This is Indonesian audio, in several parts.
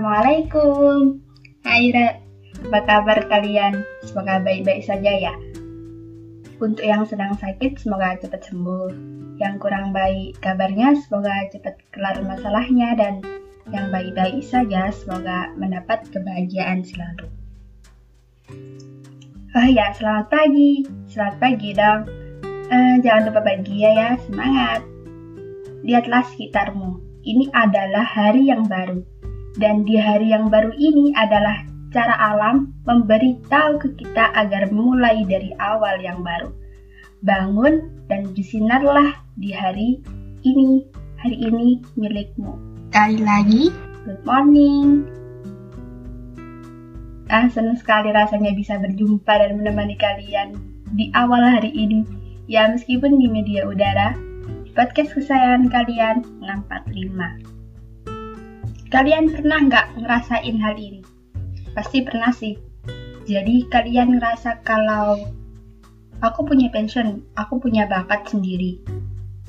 Assalamualaikum. Hai Ra, apa kabar kalian? Semoga baik-baik saja ya. Untuk yang sedang sakit, semoga cepat sembuh. Yang kurang baik kabarnya, semoga cepat kelar masalahnya dan yang baik-baik saja, semoga mendapat kebahagiaan selalu. Oh ya, selamat pagi. Selamat pagi dong. Eh, jangan lupa bahagia ya, semangat. Lihatlah sekitarmu. Ini adalah hari yang baru dan di hari yang baru ini adalah cara alam memberitahu ke kita agar mulai dari awal yang baru. Bangun dan bersinarlah di hari ini. Hari ini milikmu. Kali lagi, good morning. Ah, senang sekali rasanya bisa berjumpa dan menemani kalian di awal hari ini. Ya, meskipun di media udara, podcast kesayangan kalian 645. Kalian pernah nggak ngerasain hal ini? Pasti pernah sih. Jadi kalian ngerasa kalau aku punya passion, aku punya bakat sendiri.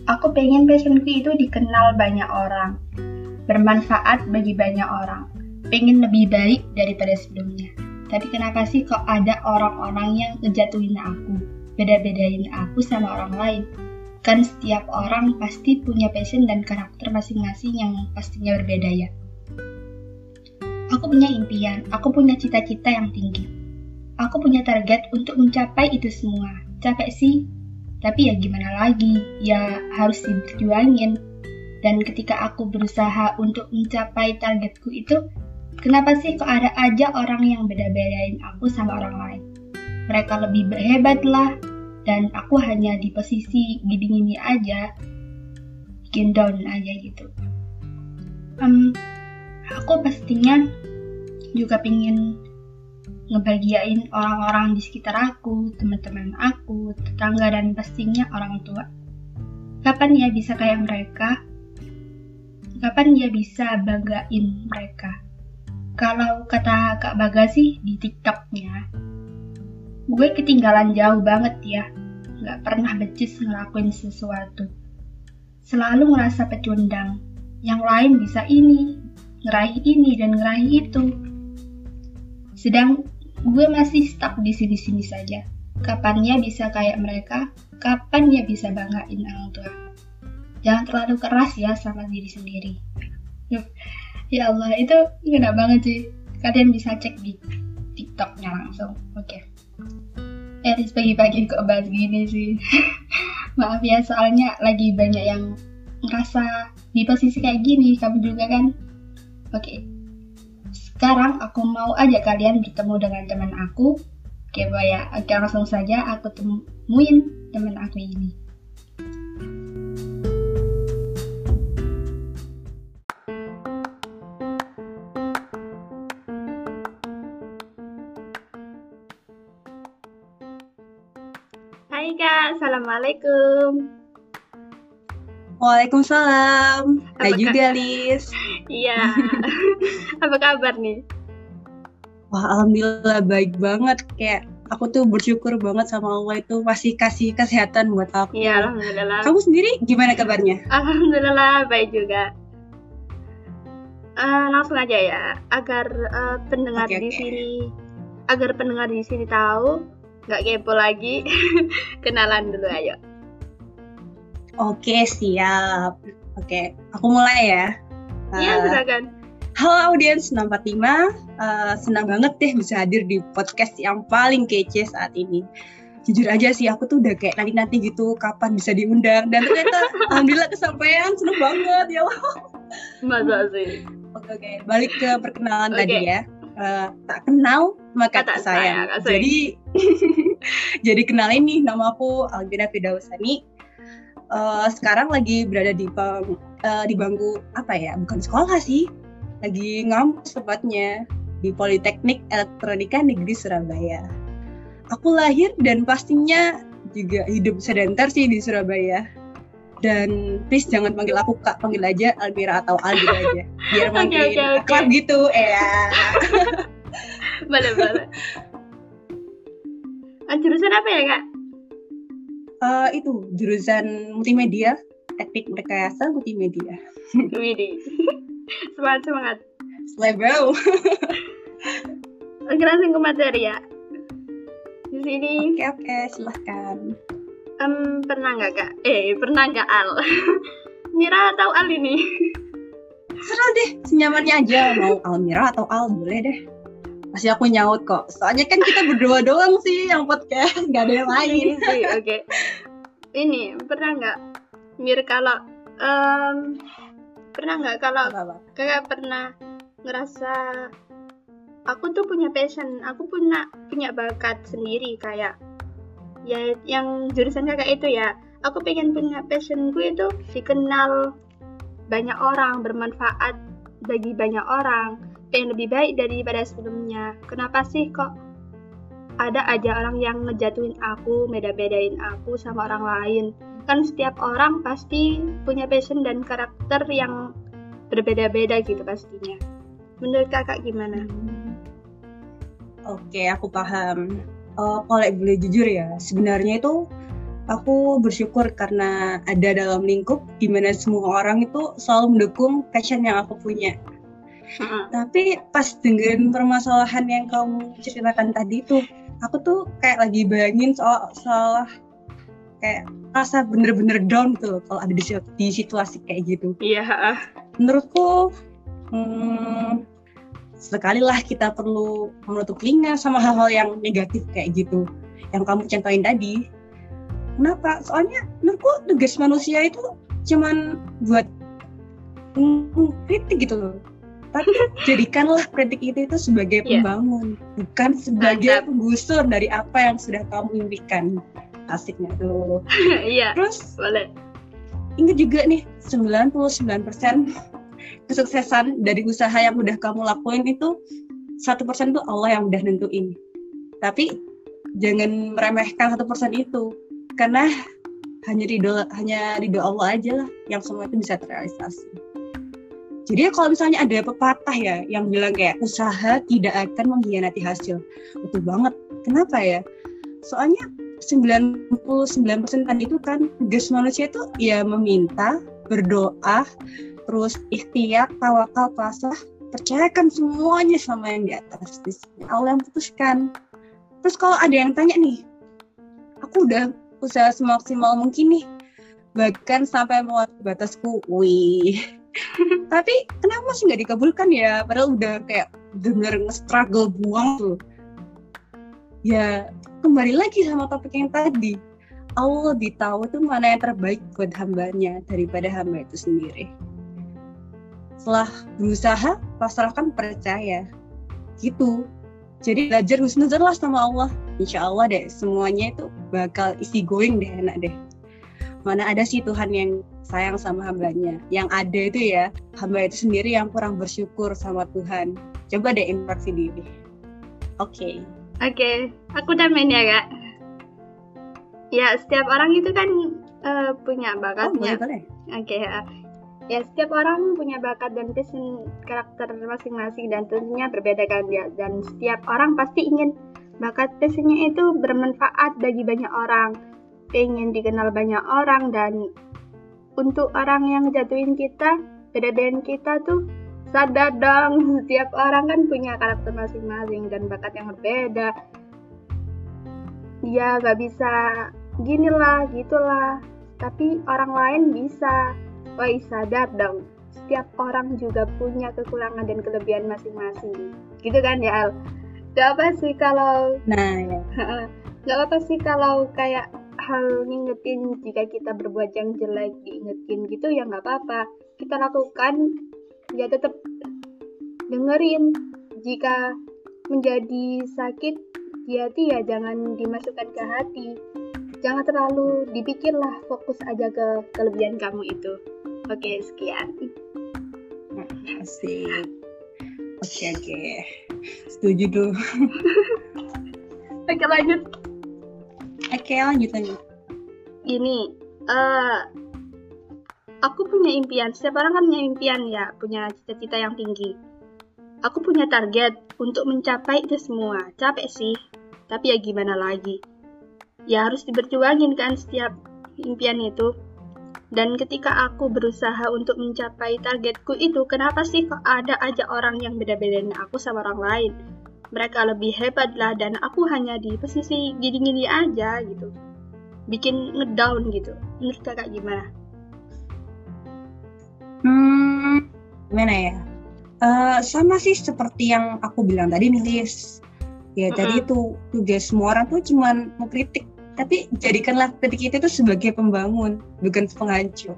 Aku pengen passionku itu dikenal banyak orang, bermanfaat bagi banyak orang, pengen lebih baik daripada sebelumnya. Tapi kenapa sih kok ada orang-orang yang ngejatuhin aku, beda-bedain aku sama orang lain? Kan setiap orang pasti punya passion dan karakter masing-masing yang pastinya berbeda ya. Aku punya impian, aku punya cita-cita yang tinggi. Aku punya target untuk mencapai itu semua. Capek sih, tapi ya gimana lagi, ya harus diperjuangin. Dan ketika aku berusaha untuk mencapai targetku itu, kenapa sih kok ada aja orang yang beda-bedain aku sama orang lain? Mereka lebih hebat lah, dan aku hanya di posisi gini-gini aja, bikin down aja gitu. Um, aku pastinya juga pingin ngebahagiain orang-orang di sekitar aku, teman-teman aku, tetangga, dan pastinya orang tua. Kapan ya bisa kayak mereka? Kapan dia bisa banggain mereka? Kalau kata Kak Baga sih di TikToknya, gue ketinggalan jauh banget ya. Gak pernah becis ngelakuin sesuatu. Selalu ngerasa pecundang. Yang lain bisa ini, ngeraih ini dan ngeraih itu. Sedang gue masih stuck di sini-sini saja. Kapannya bisa kayak mereka? Kapannya bisa banggain orang tua? Jangan terlalu keras ya sama diri sendiri. ya Allah, itu ngena banget sih. Kalian bisa cek di TikToknya langsung. Oke. Okay. Eh, pagi-pagi kok bahas gini sih. Maaf ya, soalnya lagi banyak yang ngerasa di posisi kayak gini. Kamu juga kan? Oke. Sekarang aku mau aja kalian bertemu dengan teman aku. Oke, ya, oke langsung saja aku temuin teman aku ini. Hai kak, assalamualaikum. Waalaikumsalam. Hai juga, Lis. Iya. Apa kabar nih? Wah, alhamdulillah baik banget. Kayak aku tuh bersyukur banget sama Allah itu masih kasih kesehatan buat aku. Iya, alhamdulillah. Kamu sendiri gimana kabarnya? Alhamdulillah baik juga. Uh, langsung aja ya, agar uh, pendengar okay, di okay. sini, agar pendengar di sini tahu, nggak kepo lagi, kenalan dulu ayo. Oke, siap. Oke, aku mulai ya. Iya, uh, silakan. Halo audiens 645, uh, senang banget deh bisa hadir di podcast yang paling kece saat ini. Jujur aja sih, aku tuh udah kayak nanti-nanti gitu, kapan bisa diundang. Dan ternyata, alhamdulillah kesampaian, seneng banget ya Allah. Masa sih? Oke, oke. Balik ke perkenalan okay. tadi ya. Uh, tak kenal maka tak sayang. sayang. Jadi, jadi kenalin nih, nama aku Albina Fidausani uh, sekarang lagi berada di bang, uh, di bangku apa ya bukan sekolah sih lagi ngampus tepatnya di Politeknik Elektronika Negeri Surabaya. Aku lahir dan pastinya juga hidup sedentar sih di Surabaya. Dan please jangan panggil aku kak, panggil aja Almira atau Aldi aja, biar makin okay, okay, okay. gitu, ya. boleh boleh. Ah, jurusan apa ya kak? Uh, itu jurusan multimedia teknik rekayasa multimedia Widi semangat semangat Lebel. Oke langsung ke materi ya. Di sini. Oke oke silahkan. Um, pernah nggak kak? Eh pernah nggak Al? Mira atau Al ini? Serah deh, senyamannya aja. Mau Almira atau Al boleh deh. Pasti aku nyaut kok. Soalnya kan kita berdua doang sih yang podcast, nggak ada yang lain. Oke. Okay. Ini pernah nggak Mir kalau um, pernah nggak kalau kakak pernah ngerasa aku tuh punya passion, aku punya punya bakat sendiri kayak ya yang jurusan kakak itu ya aku pengen punya passion gue itu dikenal banyak orang bermanfaat bagi banyak orang yang lebih baik daripada sebelumnya kenapa sih kok ada aja orang yang ngejatuhin aku beda-bedain aku sama orang lain kan setiap orang pasti punya passion dan karakter yang berbeda-beda gitu pastinya menurut kakak gimana? Oke, aku paham. Uh, kalau boleh jujur ya, sebenarnya itu aku bersyukur karena ada dalam lingkup di mana semua orang itu selalu mendukung passion yang aku punya. Tapi pas dengan permasalahan yang kamu ceritakan tadi tuh, aku tuh kayak lagi bayangin soal soal kayak rasa bener-bener down tuh gitu kalau ada di, di situasi kayak gitu. Iya. Yeah. Menurutku, hmm, sekalilah kita perlu menutup telinga sama hal-hal yang negatif kayak gitu yang kamu contohin tadi Kenapa? Soalnya menurutku tugas manusia itu cuman buat kritik gitu loh. Tapi jadikanlah kritik itu itu sebagai iya. pembangun, yeah. bukan sebagai Mantap. penggusur dari apa yang sudah kamu impikan. Asiknya tuh. Iya. Terus boleh. Ingat juga nih, 99% kesuksesan dari usaha yang udah kamu lakuin itu satu persen tuh Allah yang udah nentuin. Tapi jangan meremehkan satu persen itu karena hanya ridho hanya ridho Allah aja lah yang semua itu bisa terrealisasi. Jadi ya kalau misalnya ada pepatah ya yang bilang kayak usaha tidak akan mengkhianati hasil. Betul banget. Kenapa ya? Soalnya 99% tadi itu kan tugas manusia itu ya meminta, berdoa, terus ikhtiar, tawakal, pasrah, percayakan semuanya sama yang di atas. Allah yang putuskan. Terus kalau ada yang tanya nih, aku udah usaha semaksimal mungkin nih bahkan sampai mau batasku wih tapi kenapa sih nggak dikabulkan ya? Padahal udah kayak bener-bener nge-struggle buang tuh. Ya kembali lagi sama topik yang tadi. Allah lebih tahu tuh mana yang terbaik buat hambanya daripada hamba itu sendiri. Setelah berusaha pasrahkan percaya. Gitu. Jadi belajar husnuzon lah sama Allah. Insya Allah deh semuanya itu bakal isi going deh enak deh. Mana ada sih Tuhan yang sayang sama hambanya. Yang ada itu ya hamba itu sendiri yang kurang bersyukur sama Tuhan. Coba deh interaksi diri oke. Okay. oke okay. aku udah main ya kak. Ya setiap orang itu kan uh, punya bakatnya oh, oke okay, uh, ya setiap orang punya bakat dan passion karakter masing-masing dan tentunya berbeda kan ya? Dan setiap orang pasti ingin bakat passionnya itu bermanfaat bagi banyak orang. Pengen dikenal banyak orang dan untuk orang yang jatuhin kita beda-bedain kita tuh sadar dong setiap orang kan punya karakter masing-masing dan bakat yang berbeda dia gak bisa gini lah gitulah tapi orang lain bisa Woi sadar dong, setiap orang juga punya kekurangan dan kelebihan masing-masing. Gitu kan ya Al? Gak apa sih kalau... Nah ya. Gak apa sih kalau kayak hal ngingetin jika kita berbuat yang jelek diingetin gitu ya nggak apa-apa kita lakukan ya tetap dengerin jika menjadi sakit di hati ya jangan dimasukkan ke hati jangan terlalu dipikirlah fokus aja ke kelebihan kamu itu Oke, sekian. Asik. Oke, oke. Setuju tuh. oke, lanjut. Oke, lanjut lanjut. Gini, uh, aku punya impian. Setiap orang kan punya impian ya, punya cita-cita yang tinggi. Aku punya target untuk mencapai itu semua. Capek sih, tapi ya gimana lagi. Ya harus diberjuangin kan setiap impian itu Dan ketika aku berusaha untuk mencapai targetku itu, kenapa sih ada aja orang yang beda-bedain aku sama orang lain? Mereka lebih hebat lah dan aku hanya di posisi gini-gini aja gitu. Bikin ngedown gitu. Menurut kakak gimana? Hmm, gimana ya? Uh, sama sih seperti yang aku bilang tadi nih, Liz. Ya, mm -hmm. tadi itu tugas semua orang tuh cuman mengkritik tapi jadikanlah kritik itu tuh sebagai pembangun bukan penghancur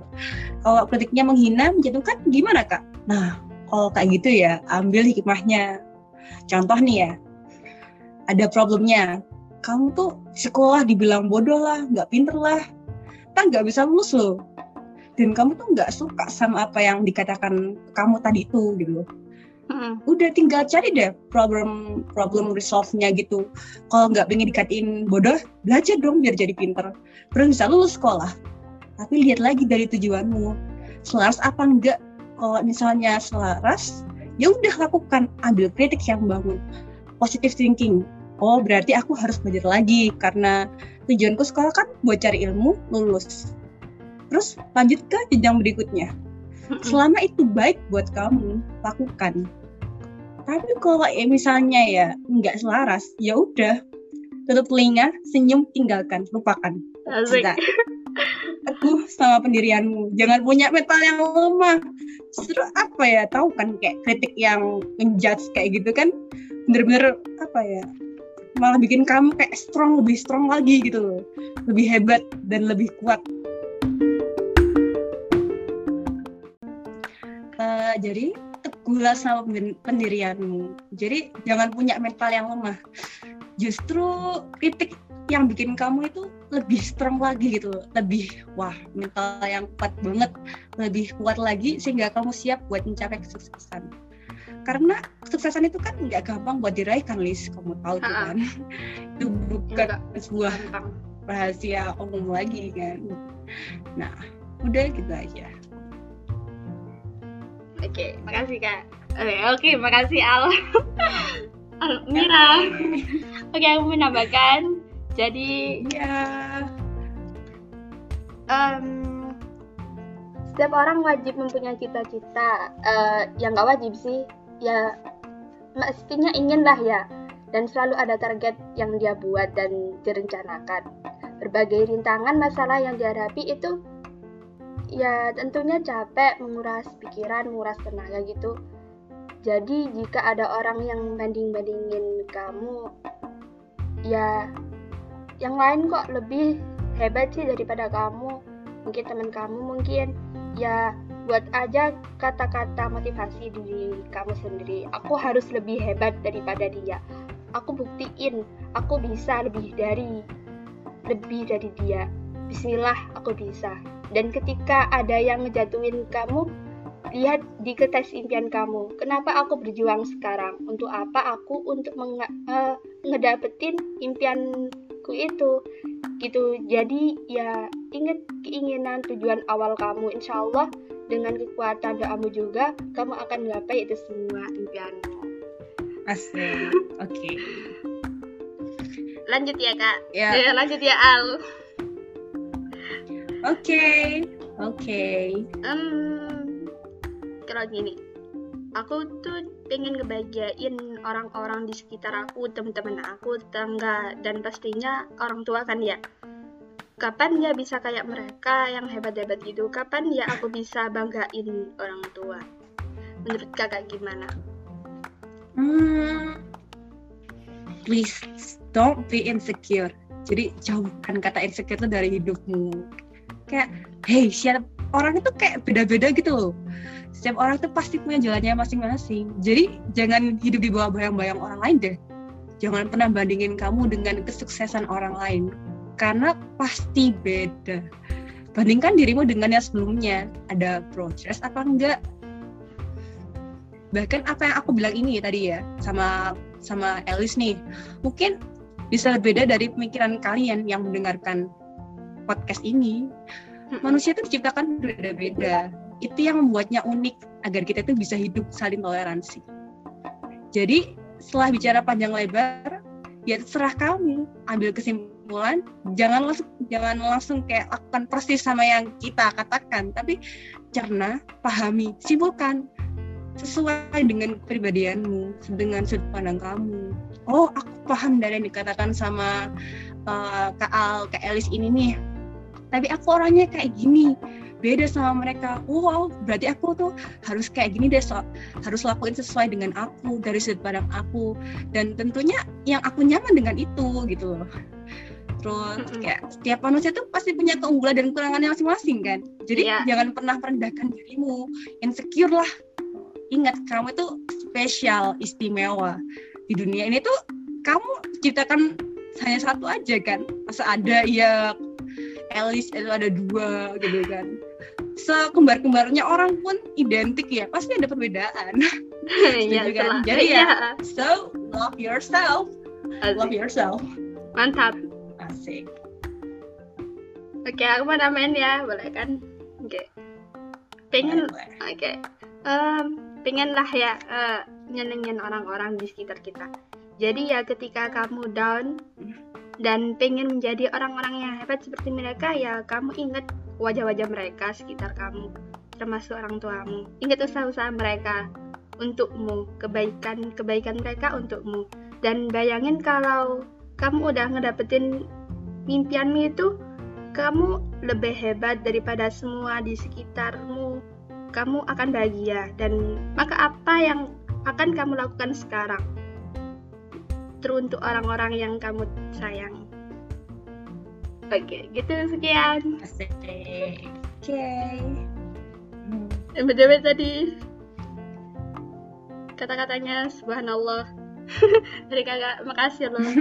kalau kritiknya menghina menjatuhkan gimana kak nah kalau kayak gitu ya ambil hikmahnya contoh nih ya ada problemnya kamu tuh sekolah dibilang bodoh lah nggak pinter lah tak nggak bisa lulus loh dan kamu tuh nggak suka sama apa yang dikatakan kamu tadi itu gitu Hmm. Udah tinggal cari deh problem problem resolve-nya gitu. Kalau nggak pengen dikatain bodoh, belajar dong biar jadi pinter. Terus bisa lulus sekolah. Tapi lihat lagi dari tujuanmu. Selaras apa enggak? Kalau misalnya selaras, ya udah lakukan. Ambil kritik yang bangun. Positive thinking. Oh berarti aku harus belajar lagi karena tujuanku sekolah kan buat cari ilmu, lulus. Terus lanjut ke jenjang berikutnya selama itu baik buat kamu lakukan tapi kalau ya misalnya ya nggak selaras ya udah tutup telinga senyum tinggalkan lupakan aku sama pendirianmu. Jangan punya mental yang lemah. Justru apa ya? Tahu kan kayak kritik yang menjudge kayak gitu kan? Bener-bener apa ya? Malah bikin kamu kayak strong lebih strong lagi gitu loh. Lebih hebat dan lebih kuat. Uh, jadi teguhlah sama pendirianmu. Jadi jangan punya mental yang lemah. Justru kritik yang bikin kamu itu lebih strong lagi gitu, lebih wah mental yang kuat banget, lebih kuat lagi sehingga kamu siap buat mencapai kesuksesan. Karena kesuksesan itu kan nggak gampang buat diraih kan, Lis. Kamu tahu tuh kan. itu bukan sebuah rahasia umum lagi kan. Nah, udah gitu aja. Oke, okay, makasih Kak. Oke, okay, makasih Al. Al Mira. Oke, okay, aku menambahkan. Jadi ya um, setiap orang wajib mempunyai cita-cita. Uh, yang nggak wajib sih, ya mestinya ingin lah ya. Dan selalu ada target yang dia buat dan direncanakan. Berbagai rintangan masalah yang dihadapi itu ya tentunya capek menguras pikiran menguras tenaga gitu jadi jika ada orang yang banding-bandingin kamu ya yang lain kok lebih hebat sih daripada kamu. Mungkin teman kamu mungkin. Ya buat aja kata-kata motivasi diri kamu sendiri. Aku harus lebih hebat daripada dia. Aku buktiin aku bisa lebih dari lebih dari dia. Bismillah aku bisa. Dan ketika ada yang ngejatuhin kamu, lihat di kertas impian kamu. Kenapa aku berjuang sekarang? Untuk apa aku? Untuk uh, ngedapetin impianku itu? Gitu. Jadi ya ingat keinginan tujuan awal kamu. Insya Allah dengan kekuatan doamu juga kamu akan menggapai itu semua impianmu. Asik. Oke. Okay. Lanjut ya kak. Ya. Yeah. Lanjut ya Al. Oke, okay. oke. Okay. Um, kalau gini, aku tuh pengen ngebahagiain orang-orang di sekitar aku, teman-teman aku, tetangga, dan pastinya orang tua kan ya. Kapan ya bisa kayak mereka yang hebat-hebat gitu? Kapan ya aku bisa banggain orang tua? Menurut kakak gimana? Hmm, please don't be insecure. Jadi jauhkan kata insecure itu dari hidupmu kayak hey siapa orang itu kayak beda-beda gitu loh. Setiap orang tuh pasti punya jalannya masing-masing. Jadi jangan hidup di bawah bayang-bayang orang lain deh. Jangan pernah bandingin kamu dengan kesuksesan orang lain. Karena pasti beda. Bandingkan dirimu dengan yang sebelumnya. Ada progress apa enggak? Bahkan apa yang aku bilang ini tadi ya sama sama Elis nih. Mungkin bisa beda dari pemikiran kalian yang mendengarkan podcast ini manusia itu diciptakan berbeda-beda itu yang membuatnya unik agar kita itu bisa hidup saling toleransi. Jadi setelah bicara panjang lebar ya terserah kamu ambil kesimpulan jangan langsung jangan langsung kayak lakukan persis sama yang kita katakan tapi cerna pahami simpulkan sesuai dengan kepribadianmu dengan sudut pandang kamu. Oh aku paham dari yang dikatakan sama uh, Kak Al Kak Elis ini nih tapi aku orangnya kayak gini. Beda sama mereka. Wow berarti aku tuh harus kayak gini deh so, harus lakuin sesuai dengan aku dari sudut pandang aku. Dan tentunya yang aku nyaman dengan itu gitu loh. Terus kayak setiap manusia tuh pasti punya keunggulan dan kekurangannya masing-masing kan? Jadi yeah. jangan pernah merendahkan dirimu. Insecure lah. Ingat kamu itu spesial istimewa. Di dunia ini tuh kamu ciptakan hanya satu aja kan? Masa ada ya Elis itu ada dua gitu kan. Sekembar-kembarnya orang pun identik ya pasti ada perbedaan. Iya kan? jadi ya iya. so love yourself. Asik. love yourself. Mantap. Asik. Oke okay, aku mau namain ya boleh kan? Oke. Okay. pengen oke okay. um, pengen lah ya uh, nyenengin orang-orang di sekitar kita. Jadi ya ketika kamu down dan pengen menjadi orang-orang yang hebat seperti mereka ya kamu ingat wajah-wajah mereka sekitar kamu termasuk orang tuamu. Ingat usaha-usaha mereka untukmu kebaikan-kebaikan mereka untukmu. Dan bayangin kalau kamu udah ngedapetin mimpianmu itu kamu lebih hebat daripada semua di sekitarmu. Kamu akan bahagia. Dan maka apa yang akan kamu lakukan sekarang teruntuk orang-orang yang kamu sayang. Oke, okay, gitu sekian. Oke. Okay. Hmm. BTW tadi kata-katanya subhanallah dari kakak makasih loh.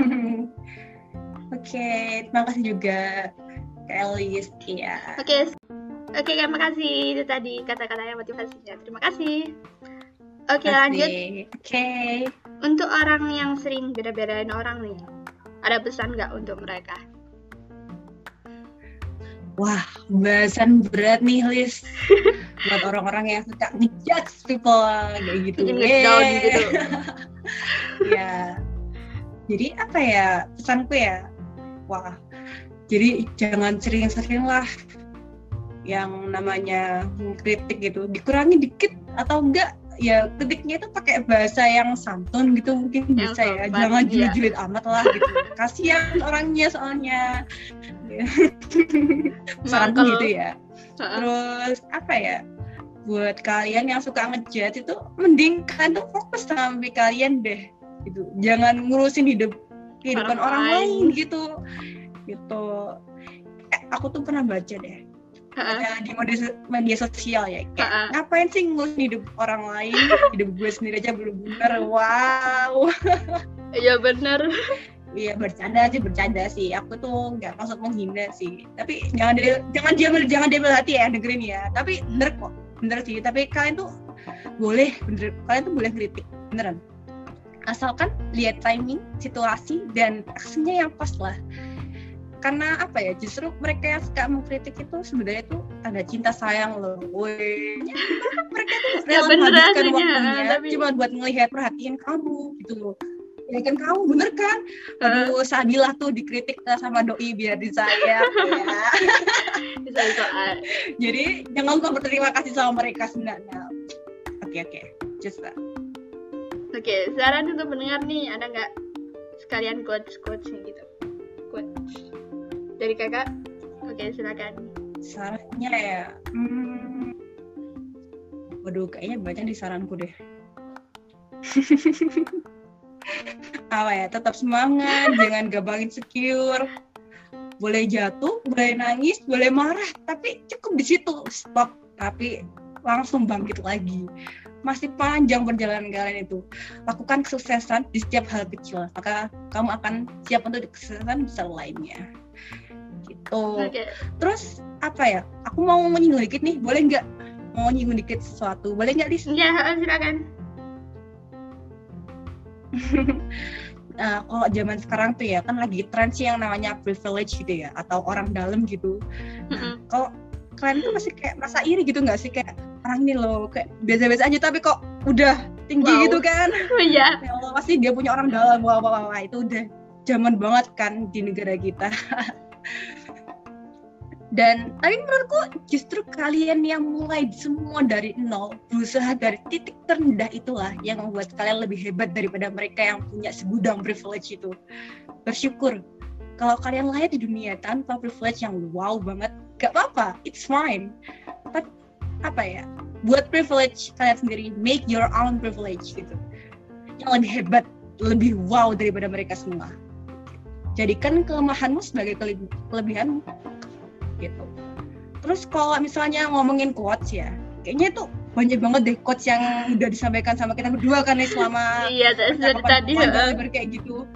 Oke, okay, terima kasih juga Elis. Oke. Okay. Oke, okay, terima kasih itu tadi kata-katanya motivasinya. Terima kasih. Oke, okay, lanjut. Oke. Okay. Untuk orang yang sering beda-bedain orang nih, ada pesan nggak untuk mereka? Wah, bahasan berat nih, Lis. Buat orang-orang yang suka ngejudge people kayak gitu. down gitu. ya. Jadi apa ya pesanku ya? Wah, jadi jangan sering-sering lah yang namanya kritik gitu. Dikurangi dikit atau enggak ya ketiknya itu pakai bahasa yang santun gitu mungkin yang bisa ya jangan iya. julid-julid amat lah gitu. Kasihan orangnya soalnya. Saran nah, gitu ya. Terus apa ya buat kalian yang suka ngejat itu mending kalian tuh fokus sampai kalian deh gitu. Jangan ngurusin hidup kehidupan orang, orang lain. gitu. Gitu. Eh, aku tuh pernah baca deh uh di media, media sosial ya kayak ngapain sih ngurus hidup orang lain hidup gue sendiri aja belum bener wow iya bener Iya bercanda sih bercanda sih. Aku tuh nggak maksud menghina sih. Tapi jangan dia jangan dia jangan dia hati ya dengerin ya. Tapi bener kok bener sih. Tapi kalian tuh boleh bener kalian tuh boleh kritik beneran. Asalkan lihat timing, situasi dan aksinya yang pas lah karena apa ya justru mereka yang suka mengkritik itu sebenarnya itu ada cinta sayang loh. Woi. mereka tuh rela menghabiskan waktunya tapi... cuma buat ngelihat perhatian kamu gitu loh. Ya kan kamu bener kan? Aduh uh. Sadilah tuh dikritik sama doi biar disayang ya. Jadi jangan lupa berterima kasih sama mereka sebenarnya. Oke okay, oke. Okay. just that. Oke okay, saran untuk mendengar nih ada nggak sekalian quotes quotes gitu? Quotes dari kakak? Oke silakan. Sarannya ya hmm, waduh kayaknya banyak di saranku deh. Apa ya tetap semangat jangan gampang insecure boleh jatuh boleh nangis boleh marah tapi cukup di situ stop. Tapi langsung bangkit lagi. Masih panjang perjalanan kalian itu. Lakukan kesuksesan di setiap hal kecil maka kamu akan siap untuk kesuksesan besar lainnya gitu. Okay. terus apa ya aku mau menyinggung dikit nih boleh nggak? Mau nyinggung dikit sesuatu boleh nggak Lis? Ya silakan. Nah kalau zaman sekarang tuh ya kan lagi tren sih yang namanya privilege gitu ya atau orang dalam gitu. Nah, kalau kalian tuh masih kayak masa iri gitu nggak sih? Kayak orang ini loh kayak biasa-biasa aja tapi kok udah tinggi wow. gitu kan? Iya. Ya Allah pasti dia punya orang dalam. Wah wah wah itu udah zaman banget kan di negara kita dan tapi menurutku justru kalian yang mulai semua dari nol berusaha dari titik terendah itulah yang membuat kalian lebih hebat daripada mereka yang punya segudang privilege itu. Bersyukur. Kalau kalian lahir di dunia tanpa privilege yang wow banget gak apa-apa. It's fine. Tapi apa ya buat privilege kalian sendiri make your own privilege gitu. Yang lebih hebat lebih wow daripada mereka semua jadikan kelemahanmu sebagai kelebihanmu gitu. Terus kalau misalnya ngomongin quotes ya, kayaknya tuh banyak banget deh quotes yang udah disampaikan sama kita berdua kan nih selama iya dari tadi kayak gitu.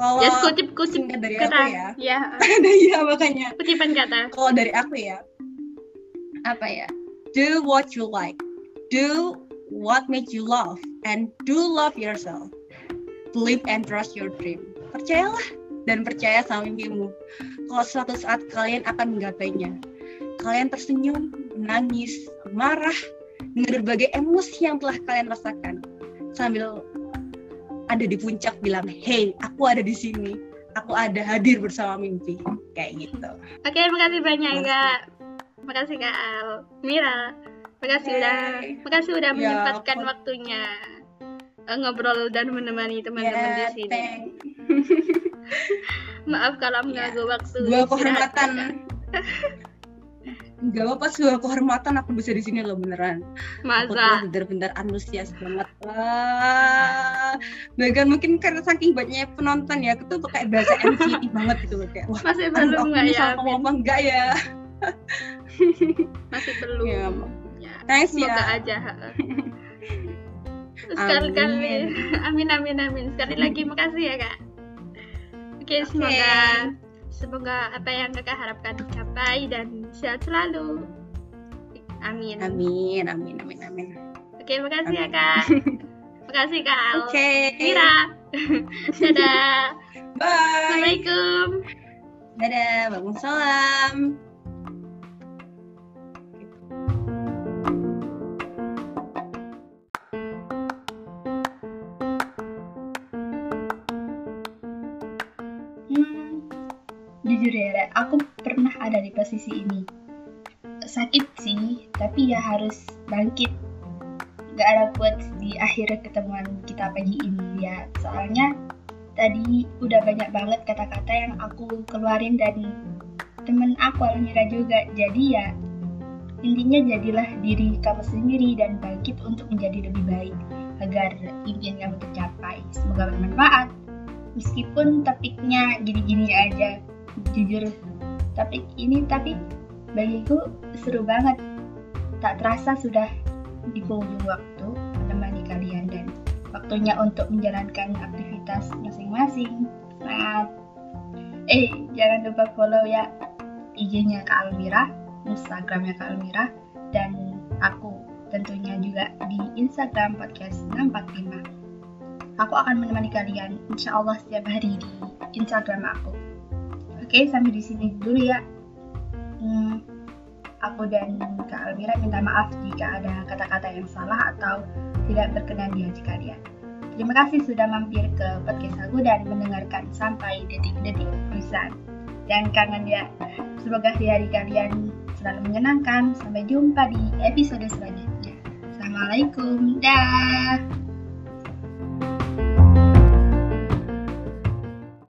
Kalau ya, kutip kutip dari kata. aku ya, ya. iya makanya. Kutipan kata. Kalau dari aku ya, apa ya? Do what you like, do what makes you love, and do love yourself. Believe and trust your dream. Percayalah dan percaya sama mimpimu kalau suatu saat kalian akan menggapainya. Kalian tersenyum, menangis, marah, dengan berbagai emosi yang telah kalian rasakan. Sambil ada di puncak bilang, hey, aku ada di sini. Aku ada hadir bersama mimpi. Kayak gitu. Oke, makasih banyak Kak. Makasih Kak Al. Mira, makasih hey. udah makasih udah ya, menyempatkan waktunya eh, ngobrol dan menemani teman-teman yeah, di sini. Maaf kalau mengganggu ya. waktu. Dua kehormatan. Gak apa-apa sebuah kehormatan aku bisa di sini loh beneran. Masa? Aku bener-bener antusias banget lah. Bahkan mungkin karena saking banyaknya penonton ya, aku tuh kayak bahasa NCT banget gitu loh kayak. Wah, masih belum nggak ya? Aku apa enggak ya? masih belum. Ya, ya. Thanks ya. Semoga aja. Sekali kali, amin amin amin. Sekali lagi makasih ya kak. Oke, okay, semoga semoga apa yang kakak harapkan tercapai dan sehat selalu. Amin. Amin, amin, amin, amin. Oke, okay, makasih ya kak. makasih kak. Oke. Okay. Mira. Dadah. Bye. Assalamualaikum. Dadah, Waalaikumsalam. Jujur ya, aku pernah ada di posisi ini. Sakit sih, tapi ya harus bangkit. Gak ada buat di akhir ketemuan kita pagi ini ya. Soalnya tadi udah banyak banget kata-kata yang aku keluarin dari temen aku Almira juga. Jadi ya intinya jadilah diri kamu sendiri dan bangkit untuk menjadi lebih baik agar impian kamu tercapai. Semoga bermanfaat. Meskipun topiknya gini-gini aja, jujur. Tapi ini tapi bagiku seru banget. Tak terasa sudah di penghujung waktu menemani kalian dan waktunya untuk menjalankan aktivitas masing-masing. Semangat eh jangan lupa follow ya IG-nya Kak Almira Instagramnya Kak Almira dan aku tentunya juga di Instagram podcast 645 aku akan menemani kalian insya Allah setiap hari di Instagram aku Oke, sampai di sini dulu ya. Hmm, aku dan Kak Almira minta maaf jika ada kata-kata yang salah atau tidak berkenan di hati kalian. Terima kasih sudah mampir ke podcast aku dan mendengarkan sampai detik-detik tulisan. Dan kangen ya, semoga hari-hari kalian selalu menyenangkan. Sampai jumpa di episode selanjutnya. Assalamualaikum, dah.